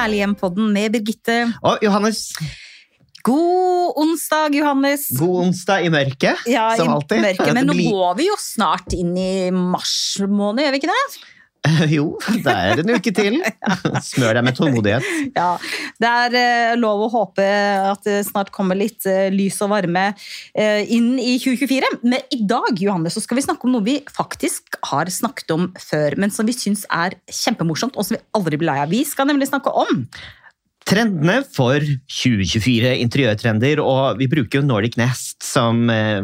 Herlig hjem-podden med Birgitte. Og Johannes, God onsdag, Johannes. god onsdag i mørket, Ja, som i alltid. mørket, men nå går vi jo snart inn i mars måned, gjør vi ikke det? Jo, det er en uke til. Smør deg med tålmodighet. Ja, Det er eh, lov å håpe at det snart kommer litt eh, lys og varme eh, inn i 2024. Men i dag Johannes, så skal vi snakke om noe vi faktisk har snakket om før, men som vi syns er kjempemorsomt, og som vi aldri blir lei av. Vi skal nemlig snakke om Trendene for 2024, interiørtrender, og vi bruker jo Nordic Nest som eh,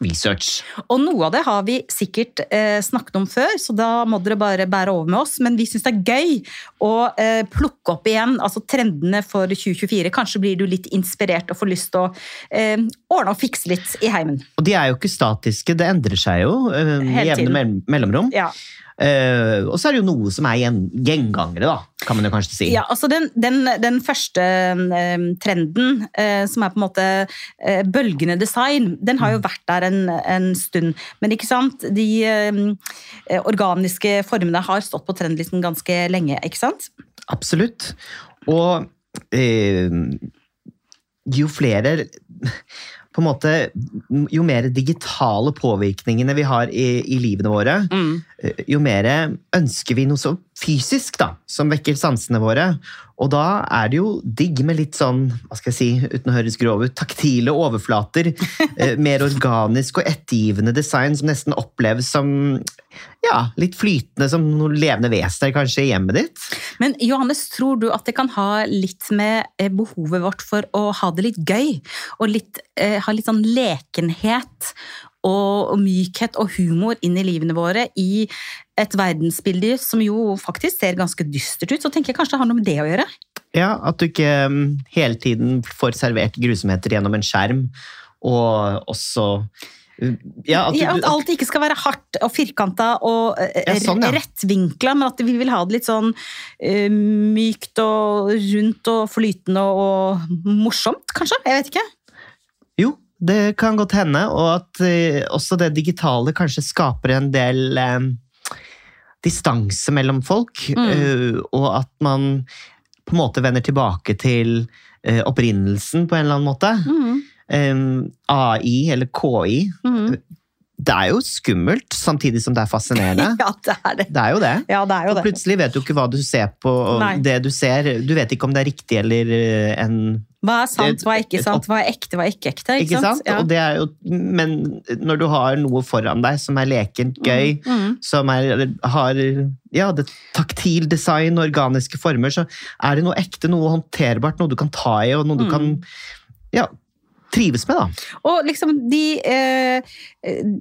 research. Og noe av det har vi sikkert eh, snakket om før, så da må dere bare bære over med oss. Men vi syns det er gøy å eh, plukke opp igjen altså trendene for 2024. Kanskje blir du litt inspirert og får lyst til å eh, ordne og fikse litt i heimen. Og de er jo ikke statiske, det endrer seg jo eh, med jevne mellomrom. Ja. Eh, og så er det jo noe som er gjen gjengangere, da, kan man jo kanskje si. Ja, altså den, den, den første um, trenden, uh, som er på en måte uh, bølgende design, den har jo vært der en, en stund. Men ikke sant, de um, organiske formene har stått på trendlisten ganske lenge, ikke sant? Absolutt. Og jo flere på en måte, Jo mer digitale påvirkningene vi har i, i livene våre, mm. jo mer ønsker vi noe så fysisk da, som vekker sansene våre. Og da er det jo digg med litt sånn, hva skal jeg si, uten å høres grov ut, taktile overflater. eh, mer organisk og ettergivende design som nesten oppleves som ja, litt flytende som noen levende vesener kanskje i hjemmet ditt. Men Johannes, tror du at det kan ha litt med eh, behovet vårt for å ha det litt gøy? Og litt, eh, ha litt sånn lekenhet og, og mykhet og humor inn i livene våre i et verdensbilde som jo faktisk ser ganske dystert ut? Så tenker jeg kanskje det har noe med det å gjøre? Ja, at du ikke um, hele tiden får servert grusomheter gjennom en skjerm, og også uh, ja, at du, Ja, at alt ikke skal være hardt og firkanta og eh, Ja, sånn, ja. rettvinkla, men at vi vil ha det litt sånn uh, mykt og rundt og flytende og morsomt, kanskje? Jeg vet ikke. Jo, det kan godt hende, og at uh, også det digitale kanskje skaper en del eh, distanse mellom folk, Mm. eh, og at man på en måte vender tilbake til eh, opprinnelsen på en eller annen måte. Eh, AI, eller KI, mm. det er jo skummelt, samtidig som det er fascinerende. Ja, det er det. Det er jo det. Ja, det er jo Og det. plutselig vet du ikke hva du ser på, og Nei. det du ser Du vet ikke om det er riktig eller eh, en Hva er sant, hva er ikke sant, hva er ekte, hva er ikke ekte? Ikke sant? Ja. Og det er jo, men når du har noe foran deg som er lekent gøy, Mhm. som er, har ja, det taktil design, organiske former, så er det noe ekte, noe håndterbart, noe du kan ta i, og noe du Mm. kan ja, trives med, da. Og liksom de, eh,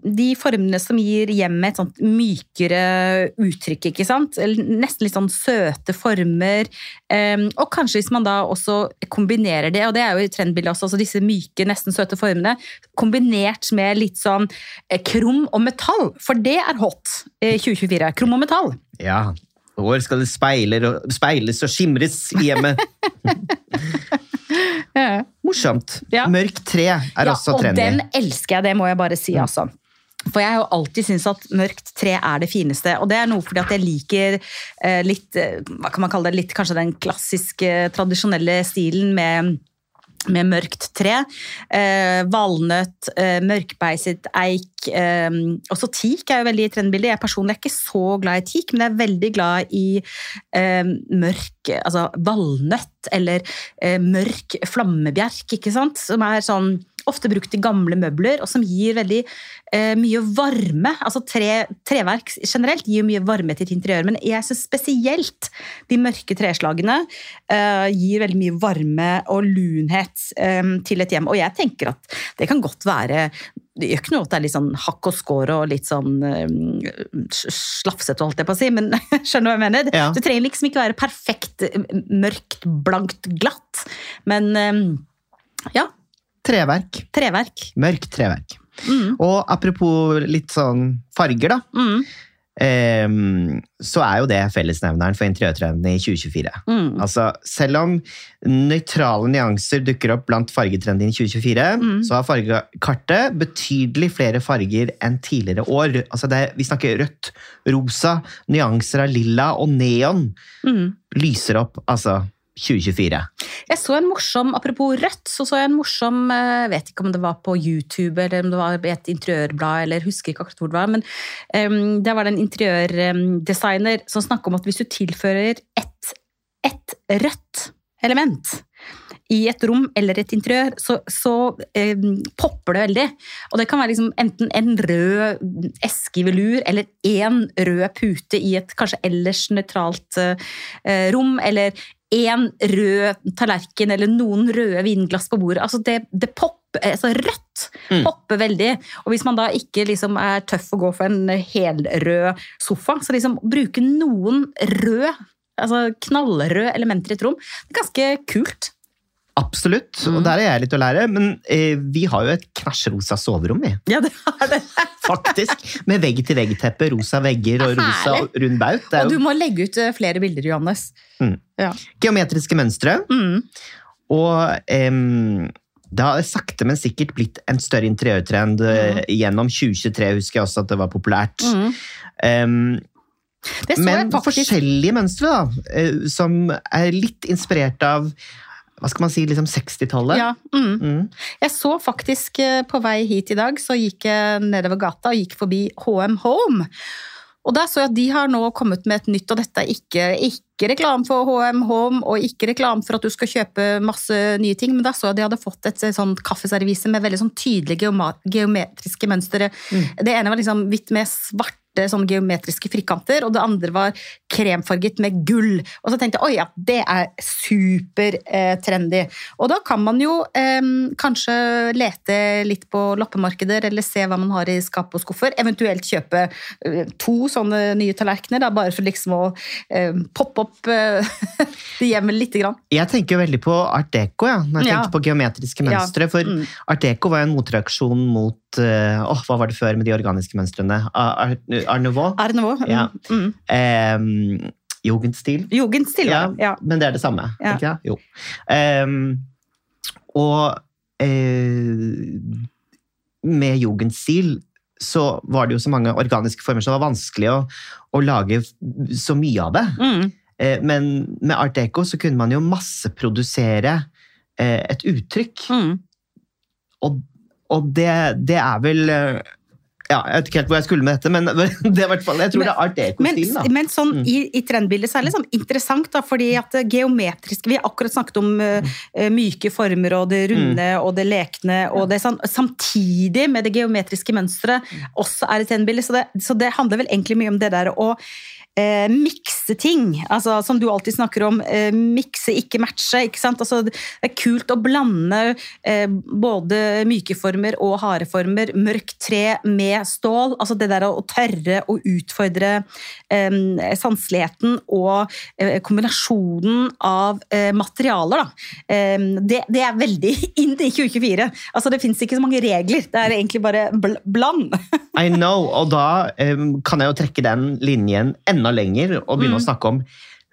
de formene som gir hjemmet et sånt mykere uttrykk, ikke sant? Nesten litt sånn søte former. Eh, og kanskje hvis man da også kombinerer det, og det er jo i trendbildet også, altså disse myke, nesten søte formene, kombinert med litt sånn krom krum og metall, for det er hot 2024. Krum og metall. Ja, hvor skal det speiles og skimres i hjemmet? Morsomt. Ja. Mørk tre er også og den elsker jeg, det må jeg bare si, altså. For jeg har jo alltid syntes at mørkt tre er det fineste. Og det er noe fordi at jeg liker eh, litt eh, Hva kan man kalle det? Litt kanskje den klassiske, tradisjonelle stilen med med mørkt tre. Eh, valnøtt, eh, mørkbeiset eik. Eh, også teak er jo veldig i trendbildet. Jeg personlig er ikke så glad i teak, men jeg er veldig glad i eh, mørk altså valnøtt eller eh, mørk flammebjerk, ikke sant? Som er sånn ofte brukt i gamle møbler, og som gir veldig eh, mye varme. Altså tre, treverk generelt gir mye varme til et interiør, men jeg syns spesielt de mørke treslagene eh, gir veldig mye varme og lunhet eh, til et hjem. Og jeg tenker at det kan godt være det gjør ikke noe at det er litt sånn hakk og skår og litt sånn eh, slafsete, holdt jeg på å si, men skjønner du hva jeg mener? Ja. Det trenger liksom ikke være perfekt mørkt, blankt, glatt, men eh, ja, Treverk. treverk. Mørkt treverk. Mm, Og apropos litt sånn farger, da. mm. Um, så er jo det fellesnevneren for interiørtrendene i 2024. Mm. Altså, selv om nøytrale nyanser dukker opp blant fargetrendene i 2024, Mm. så har fargekartet betydelig flere farger enn tidligere år. Altså det, vi snakker rødt, rosa, nyanser av lilla og neon Mm. lyser opp altså 2024. Jeg så en morsom, Apropos rødt, så så jeg en morsom Jeg vet ikke om det var på YouTube eller om det var et interiørblad, eller husker ikke akkurat hvor det var, men um, der var det en interiørdesigner som snakket om at hvis du tilfører ett et rødt element i et rom eller et interiør, så, så eh, popper det veldig. Og det kan være liksom enten en rød eske i velur eller én rød pute i et kanskje ellers nøytralt eh, rom, eller én rød tallerken eller noen røde vinglass på bordet. Altså det, det popper, altså rødt Mm. popper veldig. Og hvis man da ikke liksom er tøff å gå for en helrød sofa, så liksom bruke noen rød, altså knallrøde elementer i et rom, det er ganske kult. Absolutt, Mm. og der er jeg litt å lære, men eh, vi har jo et knæsjrosa soverom, vi. Ja, det er det. Faktisk. Med vegg-til-vegg-teppe, rosa vegger og rosa rund baut. Og du må legge ut eh, flere bilder, Johannes. Mm. Ja. geometriske mønstre. Mm. Og em, det har sakte, men sikkert blitt en større interiørtrend Mm. gjennom 2023, husker jeg også at det var populært. Mm. Em, Det men faktisk. forskjellige mønstre, da, eh, som er litt inspirert av hva skal man si, liksom 60-tallet. Ja, mm. Mm. Jeg så faktisk eh, på vei hit i dag, så gikk jeg nedover gata og gikk forbi HM Home. Og da så jeg at de har nå kommet med et nytt, og dette er ikke, ikke reklame for HM Home, og ikke reklame for at du skal kjøpe masse nye ting, men da så jeg at de hadde fått et sånn kaffeservise med veldig sånn tydelige geometriske mønstre. Det ene var liksom hvitt med svarte sånne geometriske frikanter, og det andre var kremfarget med gull. Og så tenkte jeg oi ja, det er supertrendy. og da kan man jo eh, kanskje lete litt på loppemarkeder, eller se hva man har i skap og skuffer. Eventuelt kjøpe eh, to sånne nye tallerkener, da, bare for liksom å eh, poppe opp eh, hjemmet lite grann. Jeg tenker jo veldig på art deco, ja, når jeg Ja. tenker på geometriske Ja. mønstre. For Mm. art deco var jo en motreaksjon mot eh, åh, Hva var det før med de organiske mønstrene? Art, art Nouveau? Er det noe? Ja. Mm. Um, Jugendstil. Jugendstil, Ja. Ja. men det er det samme. Ja. Ikke det? Jo. Um, og uh, med jugendstil så var det jo så mange organiske former så det var vanskelig å, å lage så mye av det. Mm. Uh, men med art deco så kunne man jo masseprodusere uh, et uttrykk. Mm. Og, og det, det er vel eh, ja, Jeg vet ikke helt hvor jeg skulle med dette, men det er i hvert fall, jeg tror Men- det er art Men, deco-stilen. da. men sånn Mm. i, i trendbildet så er det liksom interessant, da, fordi at det geometriske Vi har akkurat snakket om uh, myke former og det runde Mm. og det lekne, og det sånn, samtidig med det geometriske mønsteret Mm. også er et trendbilde. Så det, så det handler vel egentlig mye om det der å eh, mikse ting. Altså, som du alltid snakker om, eh, mikse, ikke matche. ikke sant? Altså, det er kult å blande eh, både myke former og harde former, mørkt tre med stål. altså Det der å tørre å utfordre eh, sanseligheten og eh, kombinasjonen av eh, materialer. Eh, det, det er veldig inn i 2024. Altså, det fins ikke så mange regler. Det er egentlig bare bl bland. I know, og da em, kan jeg jo trekke den linjen enda lenger og begynne Mm. å snakke om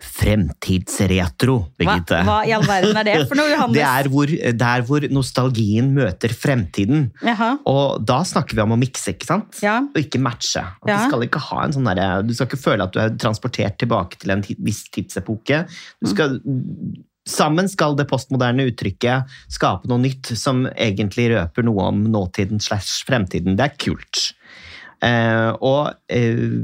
fremtidsretro, Birgitte. hva i all verden er det for noe, Johannes? Det er hvor, der hvor nostalgien møter fremtiden. Jaha. Og da snakker vi om å mikse, ikke sant? Ja. Og ikke matche. At Ja. Du skal ikke ha en sånn der, Du skal ikke føle at du er transportert tilbake til en viss tidsepoke. Du skal, Sammen skal det postmoderne uttrykket skape noe nytt som egentlig røper noe om nåtiden slash fremtiden. Det er kult. Uh, og eh,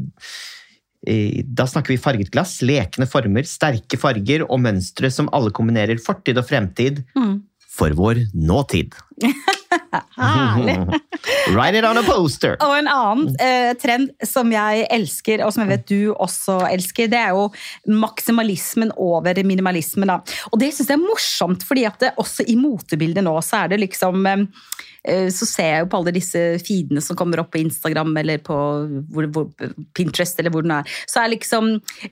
da snakker vi farget glass, lekne former, sterke farger og mønstre som alle kombinerer fortid og fremtid Mm. for vår nåtid. Herlig. Write it on a poster! Og en annen eh, trend som jeg elsker, og som jeg vet du også elsker, det er jo maksimalismen over minimalismen. Da. Og det syns jeg er morsomt, fordi at det, også i motebildet nå så er det liksom eh, eh, så ser jeg jo på alle disse feedene som kommer opp på Instagram eller på hvor, hvor, Pinterest, eller hvor den er. Så er liksom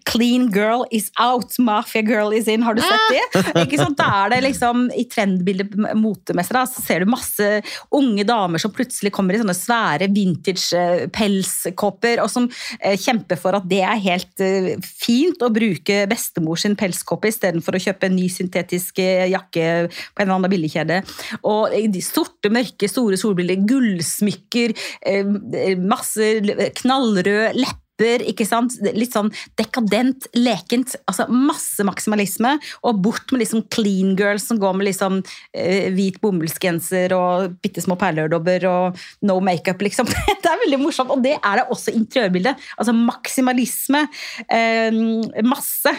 Clean girl is out, mafia girl is in. Har du sett det? Ikke sant? Da er det liksom I trendbildet motemessig så ser du masse unge damer som plutselig kommer i sånne svære vintage pelskåper, pelskopper, og som eh, kjemper for at det er helt eh, fint å bruke bestemor sin pelskåpe istedenfor å kjøpe en ny syntetisk eh, jakke på en eller annen billigkjede. Og eh, de sorte, mørke, store solbriller, gullsmykker, eh, masse knallrød leppe ikke sant? Litt sånn dekadent, lekent. altså Masse maksimalisme. Og bort med liksom clean girls som går med liksom eh, hvit bomullsgenser og bitte små perleøredobber og no makeup, liksom. Det er veldig morsomt. Og det er det også interiørbildet. Altså maksimalisme. Eh, masse.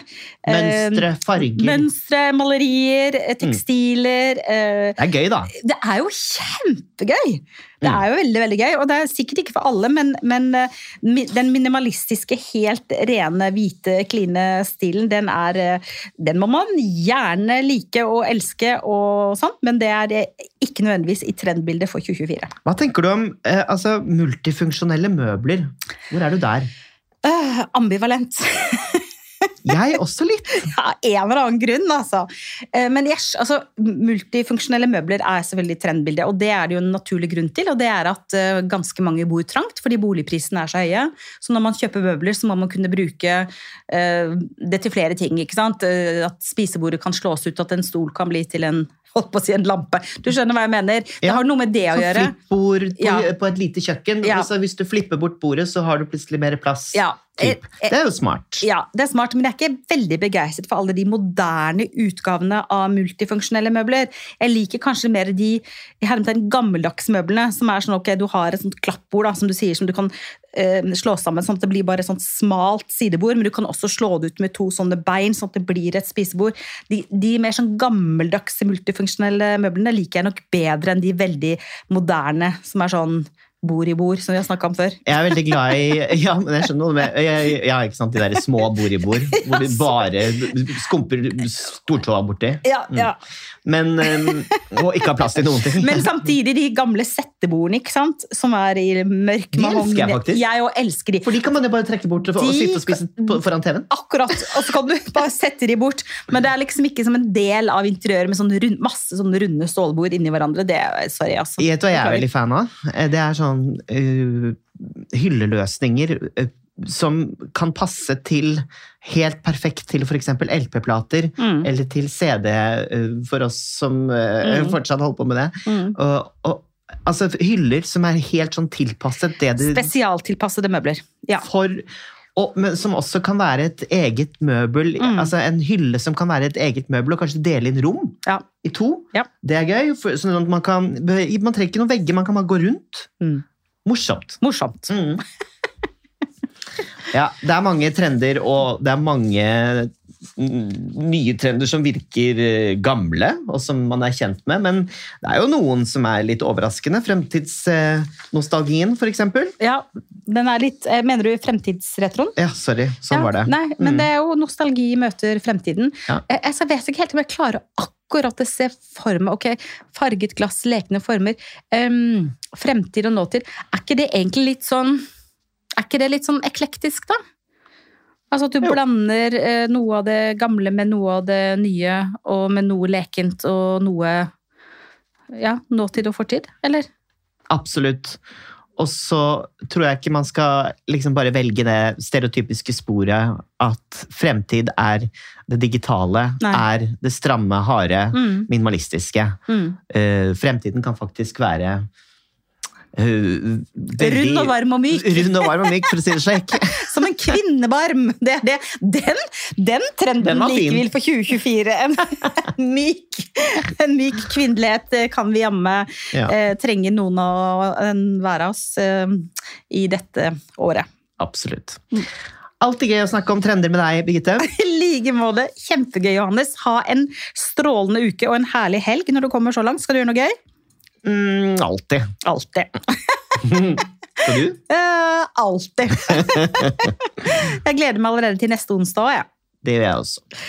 Eh, Mønstre, farger. Mønstre, malerier, eh, tekstiler. Mm. Det er gøy, da. det er jo kjempegøy! Det er jo veldig veldig gøy, og det er sikkert ikke for alle, men, men eh, den minimalistiske, helt rene, hvite, kline stilen, den er eh, Den må man gjerne like og elske og sånn, men det er eh, ikke nødvendigvis i trendbildet for 2024. Hva tenker du om altså, multifunksjonelle møbler? Hvor er du der? Uh, ambivalent. Jeg også litt. Ja, en eller annen grunn, altså. Eh, Men yes, altså, multifunksjonelle møbler er selvfølgelig trendbildet, og det er det jo en naturlig grunn til. Og det er at eh, ganske mange bor trangt fordi boligprisene er så høye. Så når man kjøper møbler, så må man kunne bruke eh, det til flere ting. ikke sant? At spisebordet kan slås ut, at en stol kan bli til en holdt på å si en lampe. Du skjønner hva jeg mener? Det Ja, har noe med det å gjøre. flippbord på, Ja. på et lite kjøkken. Ja. hvis du flipper bort bordet, så har du plutselig mer plass. Ja. Typ. Eh, eh, Det er jo smart. Ja, det er smart, men jeg er ikke veldig begeistret for alle de moderne utgavene av multifunksjonelle møbler. Jeg liker kanskje mer de gammeldagse møblene, som er sånn ok, du har et sånt klappbord da, som du sier, som du kan slå sammen sånn at det blir bare et smalt sidebord, men du kan også slå det ut med to sånne bein, sånn at det blir et spisebord. De, de mer sånn gammeldagse multifunksjonelle møblene liker jeg nok bedre enn de veldig moderne, som er sånn bord i bord, som vi har snakka om før. Jeg er veldig glad i Ja, men jeg skjønner noe Ja, ikke sant, de der små bord i bord, hvor vi bare skumper stortåa borti. Ja, ja. Men um, Og ikke har plass til noen ting. Men samtidig de gamle settebordene, ikke sant? som er i mørk De elsker jeg faktisk. Jeg òg elsker de. For de kan man jo bare trekke bort og, og De- sitte og spise på, foran TV-en. Akkurat, og så kan du bare sette de bort. Men det er liksom ikke som en del av interiøret med sånn rund, masse sånn runde stålbord inni hverandre. Det sorry, altså. Vet du hva jeg er veldig fan av? Eh, Det er sånn uh, hylleløsninger uh, som kan passe til helt perfekt til f.eks. LP-plater, Mm. eller til CD, eh, for oss som Mm. fortsatt holder på med det. Mm. Og, og, altså hyller som er helt sånn tilpasset det du Spesialtilpassede møbler. Ja. for og, men som også kan være et eget møbel. Mm. altså En hylle som kan være et eget møbel, og kanskje dele inn rom Ja. i to. Ja. Det er gøy. For, sånn at man, kan, man trenger ikke noen vegger, man kan bare gå rundt. Mm. Morsomt. Morsomt. Mm. ja, det er mange trender, og det er mange nye trender som virker eh, gamle, og som man er kjent med. Men det er jo noen som er litt overraskende. Fremtidsnostalgien, eksempel. Ja, den er litt eh, Mener du fremtidsretroen? Ja, sorry. Sånn ja, var det. Nei, men Mm. det er jo nostalgi møter fremtiden. Ja. Jeg, jeg, vet ikke helt om jeg klarer akkurat å se for meg ok, farget glass, lekende former. Um, fremtid og nåtid. Er ikke det egentlig litt sånn Er ikke det litt sånn eklektisk, da? Altså at du Jo. blander eh, noe av det gamle med noe av det nye, og med noe lekent og noe Ja, nåtid og fortid, eller? Absolutt. Og så tror jeg ikke man skal liksom bare velge det stereotypiske sporet at fremtid er det digitale, Nei. er det stramme, harde, Mm, minimalistiske. mm. Uh, fremtiden kan faktisk være veldig Rund og varm og myk. Rund og varm og myk, for å si det slik. Som en kvinnebarm! Det er det. Den, den trenden Den liker for 2024. En, en myk, en myk kvinnelighet eh, kan vi jammen Ja, eh, trenger noen av en hver av oss eh, i dette året. absolutt. Alltid gøy å snakke om trender med deg, Birgitte. I like måte. Kjempegøy, Johannes. Ha en strålende uke og en herlig helg når du kommer så langt. Skal du gjøre noe gøy? Mm, alltid. Alltid. Og du? Uh, alltid. jeg gleder meg allerede til neste onsdag. Ja. Det gjør jeg også.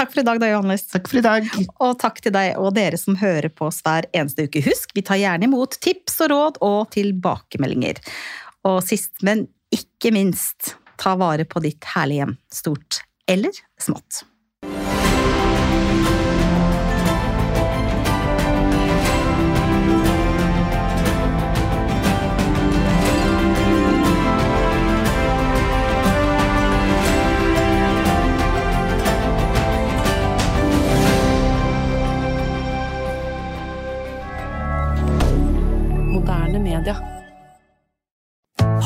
Takk for i dag, da, Johannes. Takk for i dag. Og takk til deg og dere som hører på oss hver eneste uke. Husk, vi tar gjerne imot tips og råd og tilbakemeldinger. Og sist, men ikke minst, ta vare på ditt herlige hjem. Stort eller smått.